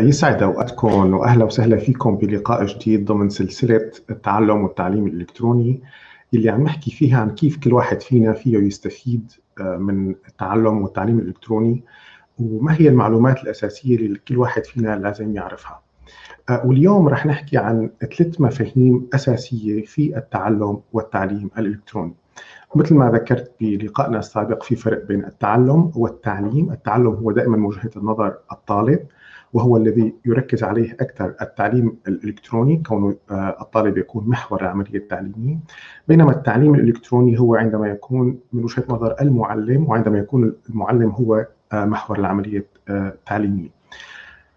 يسعد أوقاتكم وأهلا وسهلا فيكم بلقاء جديد ضمن سلسلة التعلم والتعليم الإلكتروني اللي عم نحكي فيها عن كيف كل واحد فينا فيه يستفيد آه، من التعلم والتعليم الإلكتروني وما هي المعلومات الأساسية اللي كل واحد فينا لازم يعرفها. آه، واليوم رح نحكي عن ثلاث مفاهيم أساسية في التعلم والتعليم الإلكتروني. مثل ما ذكرت بلقائنا السابق في فرق بين التعلم والتعليم، التعلم هو دائما من وجهه النظر الطالب وهو الذي يركز عليه أكثر التعليم الإلكتروني كونه آه، الطالب يكون محور العملية التعليميه بينما التعليم الإلكتروني هو عندما يكون من وجهة نظر المعلم وعندما يكون المعلم هو آه، محور العملية آه، التعليميه.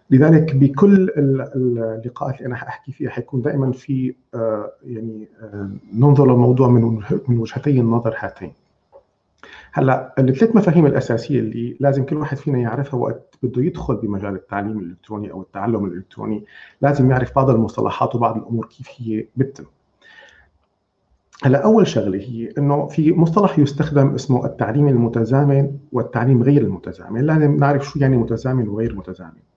لذلك بكل اللقاءات اللي أنا حأحكي فيها حيكون دائما في يعني ننظر للموضوع من من وجهتي النظر هاتين. هلأ الثلاث مفاهيم الأساسية اللي لازم كل واحد فينا يعرفها وقت بده يدخل بمجال التعليم الإلكتروني أو التعلم الإلكتروني لازم يعرف بعض المصطلحات وبعض الأمور كيف هي بتتم. هلأ أول شغلة هي إنه في مصطلح يستخدم اسمه التعليم المتزامن والتعليم غير المتزامن. لازم نعرف شو يعني متزامن وغير متزامن. آه،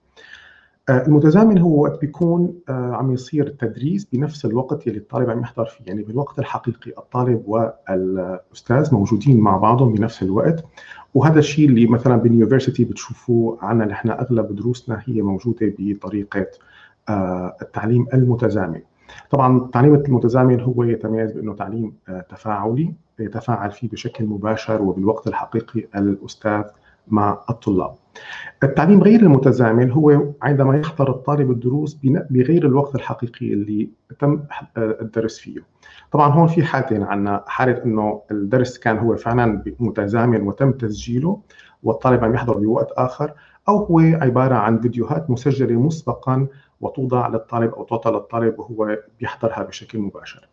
المتزامن هو وقت بيكون آه، عم يصير تدريس بنفس الوقت اللي الطالب عم يحضر فيه. يعني بالوقت الحقيقي الطالب والأستاذ موجودين مع بعضهم بنفس الوقت. وهذا الشيء اللي مثلا باليونيفرسيتي بتشوفوه عنا نحن أغلب دروسنا هي موجودة بطريقة آه، التعليم المتزامن. طبعا التعليم المتزامن هو يتميز بأنه تعليم تفاعلي يتفاعل فيه بشكل مباشر وبالوقت الحقيقي الأستاذ مع الطلاب. التعليم غير المتزامن هو عندما يحضر الطالب الدروس بغير الوقت الحقيقي اللي تم الدرس فيه. طبعا هون في حالتين عندنا حالة إنه الدرس كان هو فعلا متزامن وتم تسجيله والطالب عم يحضر بوقت آخر أو هو عبارة عن فيديوهات مسجلة مسبقا وتوضع للطالب أو تعطى للطالب وهو بيحضرها بشكل مباشر.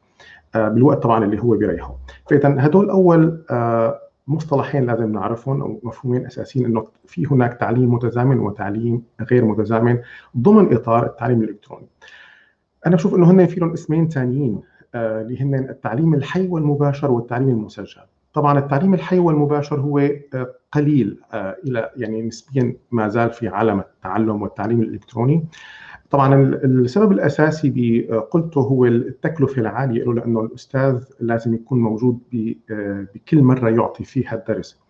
آه، بالوقت طبعا اللي هو بيريحه. فاذا هدول اول آه، مصطلحين لازم نعرفهم أو مفهومين أساسيين إنه في هناك تعليم متزامن وتعليم غير متزامن ضمن إطار التعليم الإلكتروني. أنا بشوف إنه هن في لهم اسمين ثانيين آه، اللي هن التعليم الحي والمباشر والتعليم المسجل. طبعا التعليم الحي والمباشر هو آه، قليل آه، إلى يعني نسبيا ما زال في عالم التعلم والتعليم الإلكتروني طبعا السبب الأساسي قلته هو التكلفة العالية له لأنه الأستاذ لازم يكون موجود بكل مرة يعطي فيها الدرس.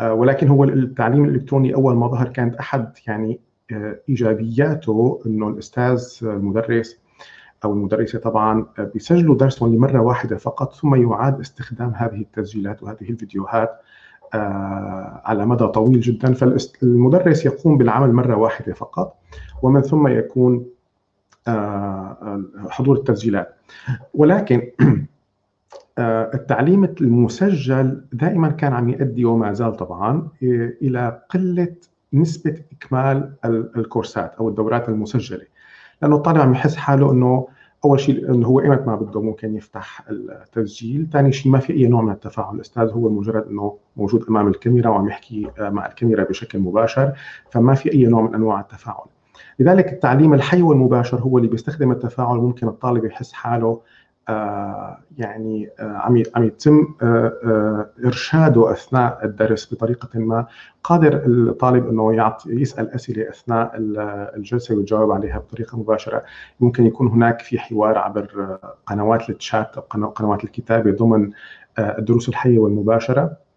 آه، ولكن هو التعليم الإلكتروني أول ما ظهر كانت أحد يعني آه، إيجابياته إنه الأستاذ المدرس أو المدرسة طبعا بيسجلوا درسهم لمرة واحدة فقط ثم يعاد استخدام هذه التسجيلات وهذه الفيديوهات. آه، على مدى طويل جدا. فالمدرس يقوم بالعمل مرة واحدة فقط ومن ثم يكون آه، حضور التسجيلات. ولكن آه، التعليم المسجل دائما كان عم يؤدي وما زال طبعا إلى قلة نسبة إكمال الكورسات أو الدورات المسجلة. لأنه الطالب عم يحس حاله إنه أول شيء انه هو ايمت ما بده ممكن يفتح التسجيل، ثاني شيء ما في أي نوع من التفاعل، الأستاذ هو مجرد إنه موجود أمام الكاميرا وعم يحكي مع الكاميرا بشكل مباشر، فما في أي نوع من أنواع التفاعل. لذلك التعليم الحي والمباشر هو اللي بيستخدم التفاعل. ممكن الطالب يحس حاله يعني آه، عم عم يتم آه، ارشاده أثناء الدرس بطريقة ما. قادر الطالب إنه يعطي يسأل أسئلة أثناء الجلسة ويجاوب عليها بطريقة مباشرة. ممكن يكون هناك في حوار عبر قنوات الشات أو قنوات الكتابة ضمن الدروس الحية والمباشرة. آه،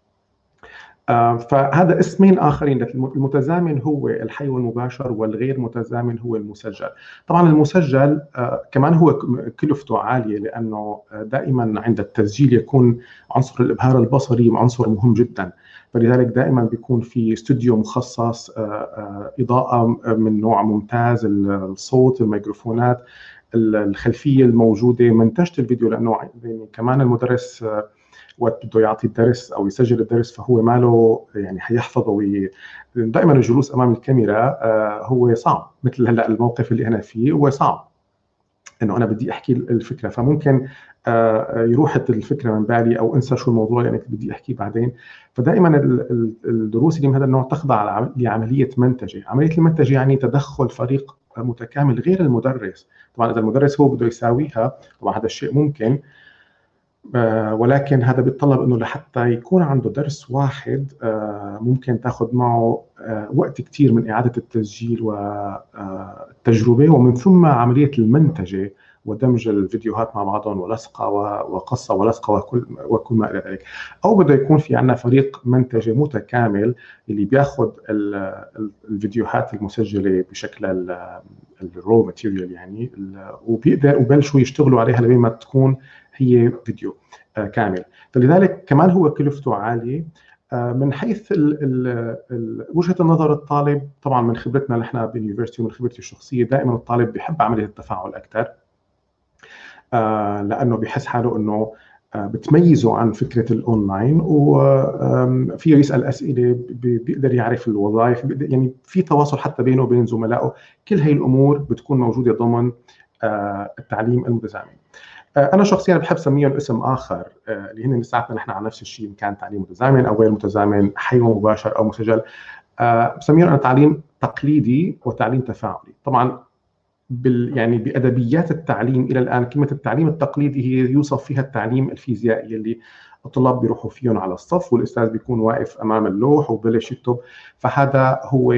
فهذا اسمين آخرين المتزامن هو الحي والمباشر والغير متزامن هو المسجل. طبعا المسجل آه، كمان هو كلفته عالية لأنه دائما عند التسجيل يكون عنصر الإبهار البصري عنصر مهم جدا. فلذلك دائما بيكون في استوديو مخصص آه، إضاءة من نوع ممتاز الصوت الميكروفونات الخلفية الموجودة منتجة الفيديو لأنه كمان المدرس وقت بده يعطي الدرس أو يسجل الدرس فهو ماله يعني حيحفظه وي... دائما الجلوس أمام الكاميرا آه، هو صعب. مثل هلأ الموقف اللي أنا فيه هو صعب. إنه أنا بدي أحكي الفكرة. فممكن آه، يروح الفكرة من بالي أو انسى شو الموضوع اللي يعني بدي أحكيه بعدين. فدائما الدروس اللي من هذا النوع تخضع لعملية منتجة، عملية المنتجه يعني تدخل فريق متكامل غير المدرس، طبعا اذا المدرس هو بده يساويها. طبعا هذا الشيء ممكن. ولكن هذا بيتطلب إنه لحتى يكون عنده درس واحد آه، ممكن تاخذ معه آه، وقت كثير من إعادة التسجيل والتجربه ومن ثم عملية المنتجة ودمج الفيديوهات مع بعضهم ولصقة وقصة ولصقة وكل وكل ما إلى ذلك. أو بده يكون في عندنا فريق منتجة متكامل اللي بياخذ الفيديوهات المسجلة بشكل ال raw material يعني وبيقدر وبلشوا يشتغلوا عليها لبين ما تكون هي فيديو آه، كامل. فلذلك كمان هو كلفته عالية آه، من حيث ال ال وجهة النظر الطالب طبعا من خبرتنا نحن بال university ومن خبرتي الشخصية دائما الطالب بيحب عملية التفاعل أكثر آه، لأنه بحس حاله إنه بتميزه عن فكرة الأونلاين وفيه يسأل أسئلة بيقدر يعرف الوظائف يعني في تواصل حتى بينه وبين زملائه. كل هي الأمور بتكون موجودة ضمن التعليم المتزامن. أنا شخصيا بحب سميهم اسم آخر آه، اللي هن لساتنا نحن على نفس الشيء إن كان تعليم متزامن أو غير متزامن حي ومباشر أو مسجل. آه، بسميهم أنا تعليم تقليدي وتعليم تفاعلي. طبعا بال يعني بأدبيات التعليم إلى الآن كلمة التعليم التقليدي هي يوصف فيها التعليم الفيزيائي اللي الطلاب بيروحوا فيهم على الصف والأستاذ بيكون واقف أمام اللوح وبلش يكتب. فهذا هو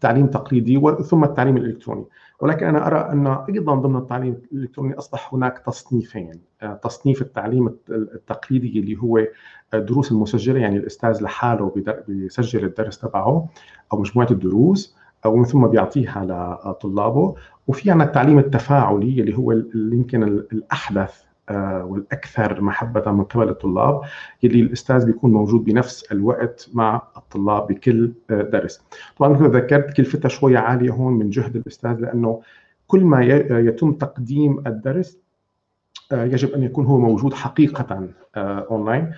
تعليم تقليدي ثم التعليم الإلكتروني. ولكن أنا أرى أن أيضا ضمن التعليم الإلكتروني أصبح هناك تصنيفين. آه، تصنيف التعليم التقليدي اللي هو الدروس المسجلة يعني الأستاذ لحاله بيسجل الدرس تبعه أو مجموعة الدروس ومن ثم بيعطيها لطلابه. وفي عندنا التعليم التفاعلي اللي هو يمكن الأحدث آه، والأكثر محبة من قبل الطلاب يلي الأستاذ بيكون موجود بنفس الوقت مع الطلاب بكل آه، درس. طبعا مثل ذكرت كلفتها شوية عالية هون من جهد الأستاذ لأنه كل ما يتم تقديم الدرس آه، يجب أن يكون هو موجود حقيقة اونلاين.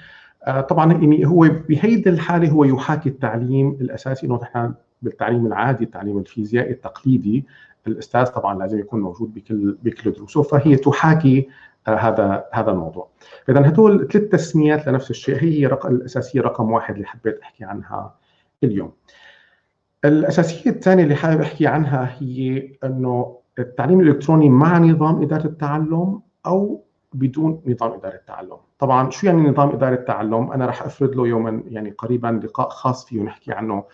طبعا يعني هو بهيدي الحالة هو يحاكي التعليم الأساسي إنه نحن بالتعليم العادي التعليم الفيزيائي التقليدي الأستاذ طبعا لازم يكون موجود بكل بكل دروسه فهي تحاكي هذا هذا الموضوع. اذا هدول ثلاث تسميات لنفس الشيء هي رقم الأساسية رقم واحد اللي حبيت أحكي عنها اليوم. الأساسية الثانية اللي حابب أحكي عنها هي إنه التعليم الإلكتروني مع نظام إدارة التعلم أو بدون نظام إدارة التعلم. طبعا شو يعني نظام إدارة التعلم؟ أنا راح افرد له يوما يعني قريبا لقاء خاص فيه نحكي عنه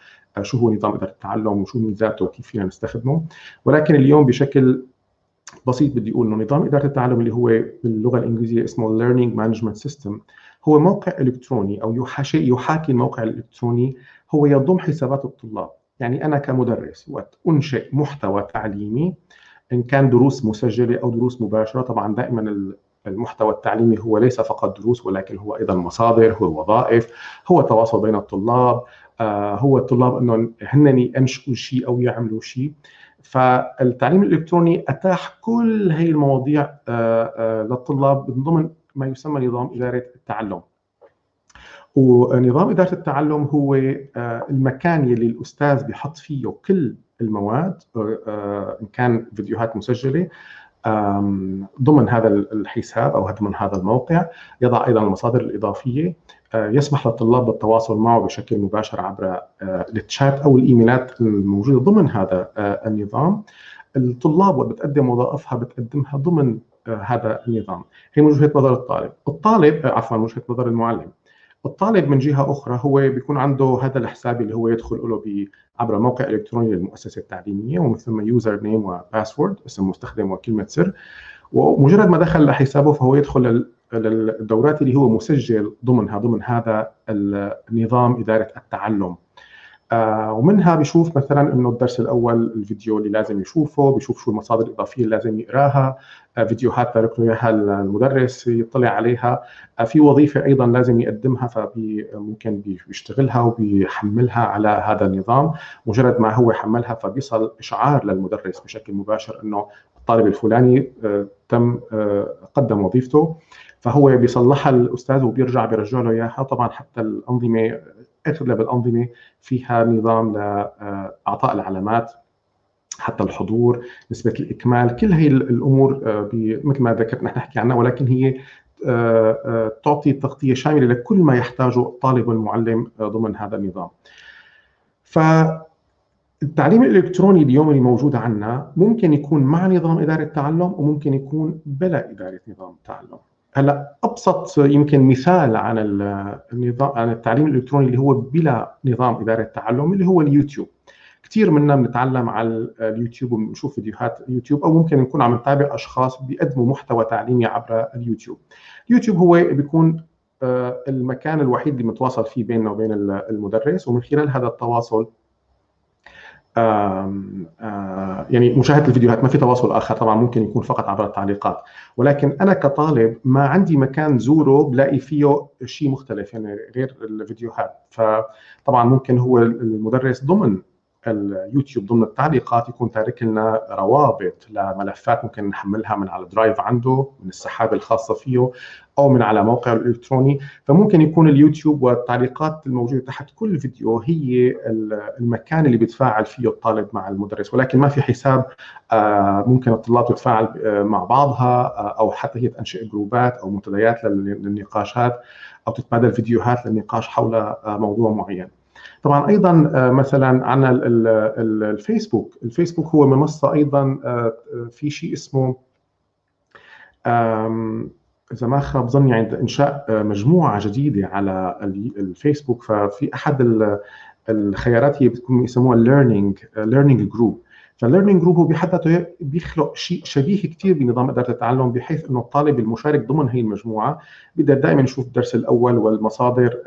شو هو نظام إدارة التعلم وشو ميزاته وكيف فينا نستخدمه. ولكن اليوم بشكل بسيط بدي أقول إنه نظام إدارة التعلم اللي هو باللغة الإنجليزية اسمه Learning Management System هو موقع إلكتروني أو يحاكي يحاكي الموقع الإلكتروني هو يضم حسابات الطلاب. يعني أنا كمدرس وقت أنشئ محتوى تعليمي إن كان دروس مسجلة أو دروس مباشرة طبعا دائما المحتوى التعليمي هو ليس فقط دروس ولكن هو أيضا مصادر هو وظائف هو تواصل بين الطلاب آه، هو الطلاب انه هن ينشئوا شيء أو يعملوا شيء. فالتعليم الإلكتروني أتاح كل هي المواضيع آه، آه، للطلاب من ضمن ما يسمى نظام إدارة التعلم. ونظام إدارة التعلم هو آه، المكان يلي الأستاذ بيحط فيه كل المواد إن كان فيديوهات مسجلة ضمن هذا الحساب أو ضمن هذا الموقع يضع أيضا المصادر الإضافية. آه، يسمح للطلاب بالتواصل معه بشكل مباشر عبر آه، التشات أو الإيميلات الموجودة ضمن هذا آه، النظام. الطلاب وبتقدم وظائفها بتقدمها ضمن هذا النظام. هي وجهة نظر الطالب. الطالب عفوا وجهة نظر المعلم. الطالب من جهة أخرى هو بيكون عنده هذا الحساب اللي هو يدخل له عبر موقع إلكتروني للمؤسسة التعليمية ومن ثم يوزر نيم وباسورد اسم مستخدم وكلمة سر. ومجرد ما دخل لحسابه فهو يدخل للدورات اللي هو مسجل ضمنها ضمن هذا النظام إدارة التعلم. آه ومنها بيشوف مثلا إنه الدرس الأول الفيديو اللي لازم يشوفه بيشوف شو المصادر الإضافية اللي لازم يقراها آه فيديوهات تارك له إياها المدرس يطلع عليها آه في وظيفة أيضا لازم يقدمها فممكن بيشتغلها وبيحملها على هذا النظام. مجرد ما هو حملها فبيصل إشعار للمدرس بشكل مباشر إنه الطالب الفلاني تم قدم وظيفته. فهو بيصلحها الأستاذ وبيرجع بيرجع له إياها. طبعا حتى الأنظمة اغلب الانظمه فيها نظام لإعطاء العلامات حتى الحضور نسبة الإكمال كل هي الأمور آه، مثل ما ذكرت نحن نحكي عنها. ولكن هي تعطي تغطيه شاملة لكل ما يحتاجه الطالب والمعلم ضمن هذا النظام. ف التعليم الإلكتروني اليوم اللي موجود عندنا ممكن يكون مع نظام إدارة التعلم وممكن يكون بلا إدارة نظام التعلم. هلا أبسط يمكن مثال عن النظام عن التعليم الإلكتروني اللي هو بلا نظام إدارة التعلم اللي هو اليوتيوب. كثير منا بنتعلم على اليوتيوب وبنشوف فيديوهات اليوتيوب أو ممكن نكون عم نتابع أشخاص بيقدموا محتوى تعليمي عبر اليوتيوب. اليوتيوب هو بيكون آه، المكان الوحيد اللي متواصل فيه بيننا وبين المدرس ومن خلال هذا التواصل يعني مشاهدة الفيديوهات ما في تواصل آخر طبعا ممكن يكون فقط عبر التعليقات. ولكن أنا كطالب ما عندي مكان زوره بلاقي فيه شيء مختلف يعني غير الفيديوهات. فطبعا ممكن هو المدرس ضمن اليوتيوب ضمن التعليقات يكون تارك لنا روابط لملفات ممكن نحملها من على الدرايف عنده من السحابة الخاصة فيه أو من على موقعه الإلكتروني. فممكن يكون اليوتيوب والتعليقات الموجودة تحت كل فيديو هي المكان اللي بيتفاعل فيه الطالب مع المدرس. ولكن ما في حساب آه، ممكن الطلاب تتفاعل آه، مع بعضها آه، أو حتى هي تنشئ جروبات أو منتديات للنقاشات أو تتبادل فيديوهات للنقاش حول موضوع معين. طبعا أيضا آه، مثلا عندنا الفيسبوك. الفيسبوك هو منصة أيضا آه، في شيء اسمه إذا ما خاب ظني عند إنشاء آه، مجموعة جديدة على الفيسبوك. ففي أحد الخيارات هي بتكون يسموها learning learning group فال learning group هو بحد ذاته بيخلق شيء شبيه كثير بنظام إدارة التعلم بحيث إنه الطالب المشارك ضمن هي المجموعة بيقدر دائما يشوف الدرس الأول والمصادر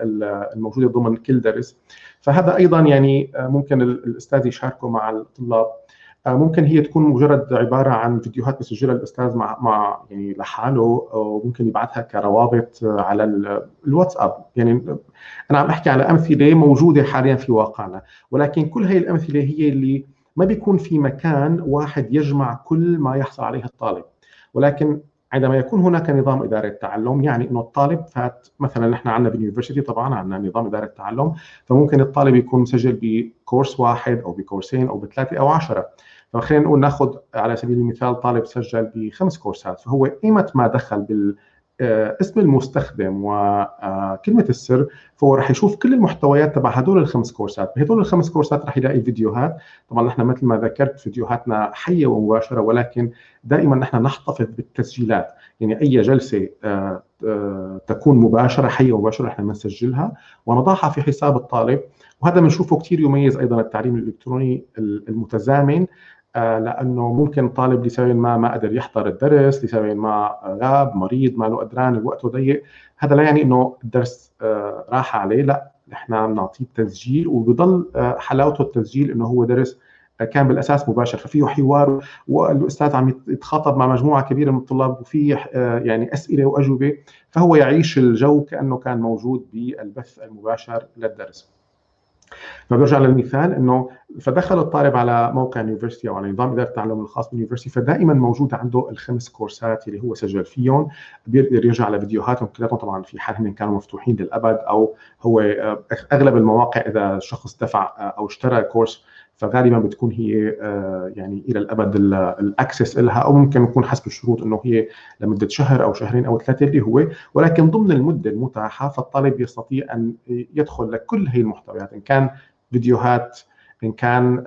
الموجودة ضمن كل درس. فهذا أيضا يعني آه، ممكن الأستاذ يشاركه مع الطلاب. آه، ممكن هي تكون مجرد عبارة عن فيديوهات بسجلها الاستاذ مع مع يعني لحاله وممكن يبعثها كروابط على الواتساب. يعني أنا عم أحكي على أمثلة موجودة حاليا في واقعنا. ولكن كل هي الأمثلة هي اللي ما بيكون في مكان واحد يجمع كل ما يحصل عليه الطالب. ولكن عندما يكون هناك نظام اداره تعلم يعني إنه الطالب فات مثلا نحن عندنا باليونيفرستي طبعا عندنا نظام اداره تعلم فممكن الطالب يكون مسجل بكورس واحد أو بكورسين أو بثلاثة أو عشرة. فخلينا نقول ناخذ على سبيل المثال طالب سجل بخمس كورسات فهو قيمة ما دخل بال اسم المستخدم وكلمة آه، السر فهو رح يشوف كل المحتويات تبع هدول الخمس كورسات. بهدول الخمس كورسات رح يلاقي فيديوهات. طبعا نحن مثل ما ذكرت فيديوهاتنا حية ومباشرة ولكن دائما نحن نحتفظ بالتسجيلات. يعني أي جلسة آه، تكون مباشرة حية ومباشرة نحن بنسجلها ونضعها في حساب الطالب. وهذا بنشوفه كثير يميز أيضا التعليم الإلكتروني المتزامن. آه، لأنه ممكن طالب لسبب ما ما قدر يحضر الدرس لسبب ما غاب مريض ما له قدران الوقت ضيق. هذا لا يعني إنه الدرس آه، راح عليه لا. نحن بنعطيه تسجيل وبضل آه، حلاوته التسجيل إنه هو درس كان بالأساس مباشر. ففيه حوار والأستاذ عم يتخاطب مع مجموعة كبيرة من الطلاب وفي يعني أسئلة وأجوبة. فهو يعيش الجو كأنه كان موجود بالبث المباشر للدرس. فبرجع للمثال إنه فدخل الطالب على موقع ال university أو على نظام إدارة التعلم الخاص بال university فدائما موجود عنده الخمس كورسات اللي هو سجل فيهم. بيقدر يرجع لفيديوهاتهم كلهم طبعا في حال هن كانوا مفتوحين للأبد أو هو أغلب المواقع إذا الشخص دفع أو اشترى كورس فغالبا بتكون هي آه، يعني إلى الأبد الأكسس لها أو ممكن يكون حسب الشروط إنه هي لمدة شهر أو شهرين أو ثلاثة اللي هو. ولكن ضمن المدة المتاحة فالطالب يستطيع أن يدخل لكل هي المحتويات إن كان فيديوهات إن كان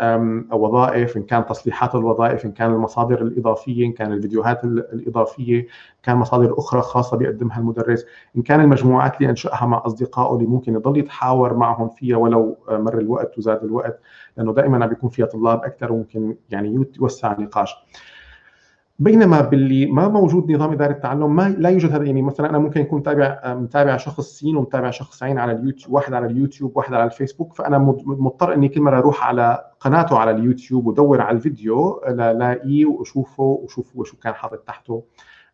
وظائف إن كان تصليحات الوظائف إن كان المصادر الإضافية إن كان الفيديوهات الإضافية كان مصادر أخرى خاصة بيقدمها المدرس. إن كان المجموعات اللي أنشأها مع أصدقائه اللي ممكن يضل يتحاور معهم فيها ولو مر الوقت وزاد الوقت لأنه دائما بيكون فيها طلاب أكثر وممكن يعني يوسع النقاش بينما باللي ما موجود نظام إدارة التعلم ما لا يوجد هذا. يعني مثلا أنا ممكن يكون متابع متابع شخص سين ومتابع شخص عين على اليوتيوب واحد على اليوتيوب واحد على الفيسبوك فأنا مضطر إني كل مرة أروح على قناته على اليوتيوب ودور على الفيديو لاقيه وأشوفه وأشوف شو كان حاطط تحته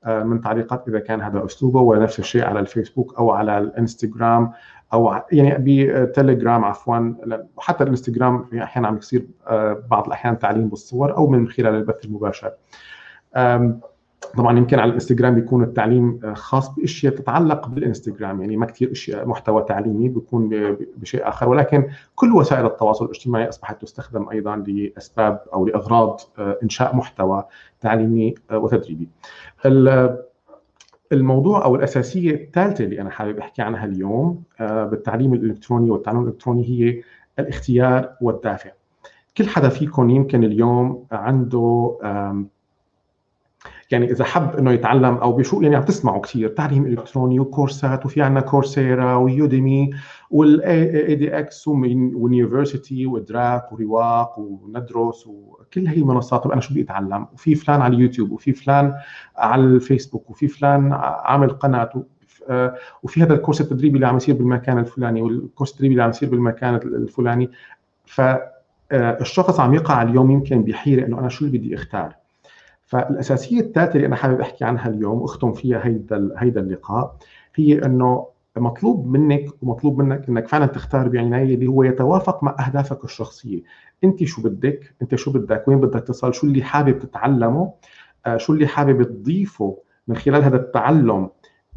آه، من تعليقات إذا كان هذا أسلوبه ونفس الشيء على الفيسبوك أو على الإنستغرام أو يعني بتليجرام عفوا حتى الإنستغرام في أحيانا عم يصير آه، بعض الأحيان تعليم بالصور أو من خلال البث المباشر. طبعا يمكن على الإنستغرام بيكون التعليم آه، خاص بأشياء تتعلق بالإنستغرام يعني ما كثير أشياء محتوى تعليمي بيكون بشيء آخر ولكن كل وسائل التواصل الاجتماعي أصبحت تستخدم أيضا لأسباب أو لأغراض آه، إنشاء محتوى تعليمي آه، وتدريبي. الموضوع أو الأساسية الثالثة اللي أنا حابب أحكي عنها اليوم بالتعليم الإلكتروني والتعلم الإلكتروني هي الاختيار والدافع. كل حدا فيكم يمكن اليوم عنده يعني إذا حب إنه يتعلم أو بشو يعني عم تسمعوا كثير تعليم إلكتروني وكورسات وفي عندنا Coursera و Udemy وال edX و university وادراك ورواق وندرس وكل هي المنصات طب أنا شو بدي أتعلم؟ وفي فلان على اليوتيوب وفي فلان على الفيسبوك وفي فلان عامل قناة. آه، وفي هذا الكورس التدريبي اللي عم يصير بالمكان الفلاني والكورس التدريبي اللي عم يصير بالمكان الفلاني. فالشخص عم يقع اليوم يمكن بحيرة إنه أنا شو اللي بدي أختار؟ فالأساسية الثالثه اللي أنا حابب أحكي عنها اليوم واختم فيها هيدا هيدا اللقاء هي إنه مطلوب منك ومطلوب منك إنك فعلا تختار بعناية اللي هو يتوافق مع أهدافك الشخصية، أنت شو بدك؟ أنت شو بدك؟ وين بدك تصل؟ شو اللي حابب تتعلمه؟ آه شو اللي حابب تضيفه من خلال هذا التعلم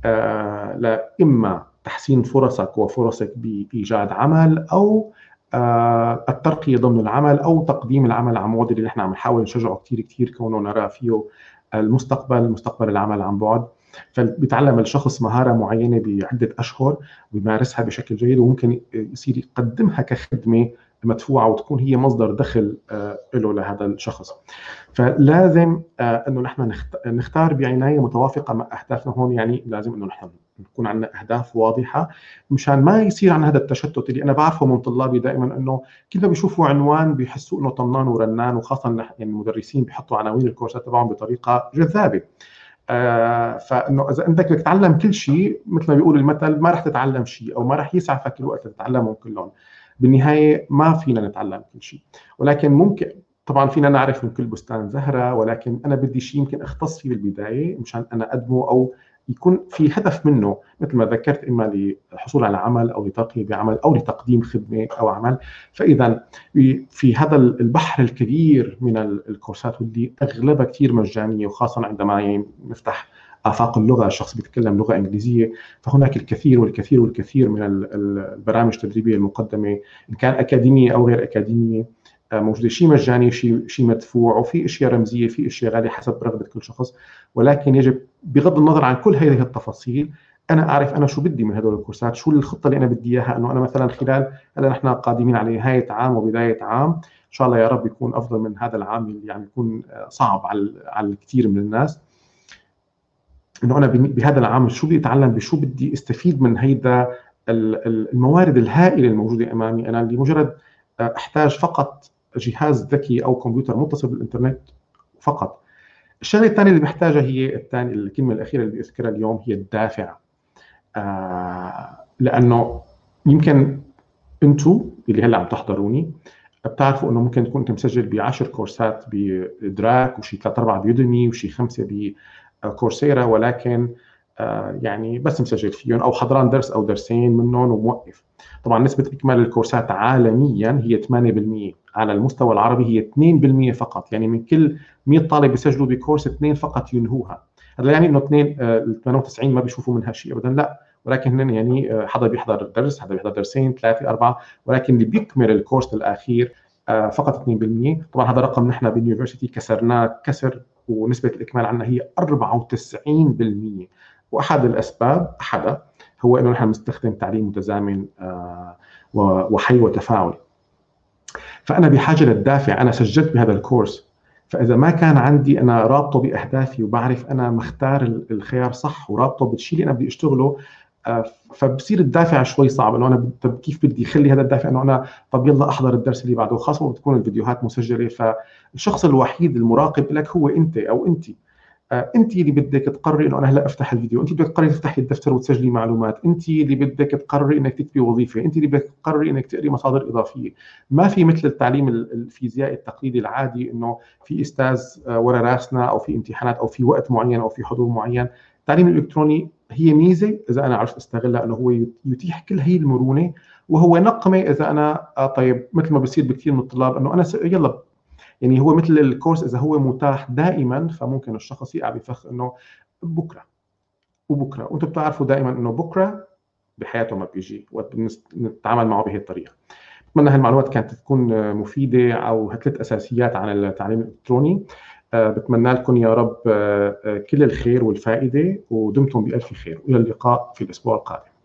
آه لاما تحسين فرصك وفرصك بإيجاد عمل أو آه الترقيه ضمن العمل أو تقديم العمل عن بعد اللي نحن عم نحاول نشجعه كثير كثير كونه نرى فيه المستقبل مستقبل العمل عن بعد فبيتعلم الشخص مهارة معينة بعدة أشهر ويمارسها بشكل جيد وممكن يصير يقدمها كخدمة مدفوعة وتكون هي مصدر دخل آه، له لهذا الشخص. فلازم آه، إنه نحن نختار بعنايه متوافقة مع أهدافنا هون يعني لازم إنه نحن نكون عندنا أهداف واضحة مشان ما يصير عندنا هذا التشتت اللي أنا بعرفه من طلابي دائما إنه كل ما بيشوفوا عنوان بيحسوا إنه طنان ورنان وخاصة يعني المدرسين بيحطوا عناوين الكورسات تبعهم بطريقة جذابة. آه فإنه إذا انت بدك تتعلم كل شيء مثل ما بيقول المثل ما رح تتعلم شيء أو ما رح يسعفك الوقت تتعلمهم كلهم بالنهاية ما فينا نتعلم كل شيء ولكن ممكن طبعا فينا نعرف من كل بستان زهرة ولكن أنا بدي شيء يمكن أختص فيه بالبداية مشان أنا اقدمه أو يكون في هدف منه مثل ما ذكرت إما للحصول على عمل أو لترقية بعمل أو لتقديم خدمة أو عمل. فإذا في هذا البحر الكبير من الكورسات واللي أغلبها كثير مجانية وخاصة عندما يعني نفتح آفاق اللغة الشخص بيتكلم لغة إنجليزية فهناك الكثير والكثير والكثير من البرامج التدريبية المقدمة إن كان أكاديمية أو غير أكاديمية. موجودة. شيء مجاني شيء شيء مدفوع وفي أشياء رمزية في أشياء غالية حسب رغبة كل شخص. ولكن يجب بغض النظر عن كل هذه التفاصيل أنا أعرف أنا شو بدي من هدول الكورسات شو الخطة اللي أنا بدي إياها إنه أنا مثلا خلال هلا نحن قادمين على نهاية عام وبداية عام إن شاء الله يا رب يكون أفضل من هذا العام اللي يعني يكون صعب على على الكثير من الناس. إنه أنا بهذا العام شو بدي أتعلم بشو بدي أستفيد من هيدا الموارد الهائلة الموجودة أمامي. أنا لمجرد أحتاج فقط جهاز ذكي أو كمبيوتر متصل بالإنترنت فقط. الشغلة الثانية اللي بحتاجها هي الثانية الكلمة الأخيرة اللي بدي أذكرها اليوم هي الدافع. آه لأنه يمكن أنتم اللي هلأ عم تحضروني بتعرفوا إنه ممكن تكون أنت مسجل ب 10 كورسات بادراك وشي ثلاث أربع بيودمي وشي خمسة ب Coursera ولكن يعني بس مسجل فيهم أو حضران درس أو درسين منهم وموقف. طبعا نسبة إكمال الكورسات عالميا هي 8% على المستوى العربي هي 2% فقط. يعني من كل 100 طالب بيسجلوا بكورس اثنين فقط ينهوها. هذا يعني إنه اثنين ال 98 ما بيشوفوا منها شيء ابدا لا. ولكن هن يعني آه، حدا بيحضر درس حدا بيحضر درسين ثلاثة أربعة. ولكن اللي بيكمل الكورس الأخير آه، فقط 2% طبعا هذا رقم نحن بال university كسرناه كسر ونسبة الإكمال عندنا هي 94% وأحد الأسباب احدها هو إنه نحن بنستخدم تعليم متزامن آه، وحي وتفاعلي فأنا بحاجة للدافع أنا سجلت بهذا الكورس. فإذا ما كان عندي أنا رابطه بأهدافي وبعرف أنا مختار الخيار صح ورابطه بالشيء اللي أنا بدي أشتغله آه، فبصير الدافع شوي صعب. إنه أنا طب كيف بدي أخلي هذا الدافع؟ إنه أنا طب يلا أحضر الدرس اللي بعده. خاصة بتكون الفيديوهات مسجلة. فالشخص الوحيد المراقب لك هو أنت أو انت انت اللي بدك تقرري إنه أنا هلا أفتح الفيديو انت بدك تقرري تفتحي الدفتر وتسجلي معلومات انت اللي بدك تقرري إنك تكتبي وظيفة انت اللي بدك تقرري إنك تقري مصادر إضافية. ما في مثل التعليم الفيزيائي التقليدي العادي إنه في أستاذ آه، ورا راسنا أو في امتحانات أو في وقت معين أو في حضور معين. التعليم الإلكتروني هي ميزة إذا أنا عرفت أستغلها إنه هو يتيح كل هي المرونة وهو نقمة إذا أنا آه، طيب مثل ما بصير بكثير من الطلاب إنه أنا يلا يعني هو مثل الكورس إذا هو متاح دائما فممكن الشخص يقع بفخ إنه بكرة وبكرة. وأنتم بتعرفوا دائما إنه بكرة بحياته ما بيجي وقت نتعامل معه بهي الطريقة. بتمنى هالمعلومات كانت تكون مفيدة أو ثلاث أساسيات عن التعليم الإلكتروني. آه، بتمنى لكم يا رب آه، آه، كل الخير والفائدة ودمتم بألف خير. والى اللقاء في الأسبوع القادم.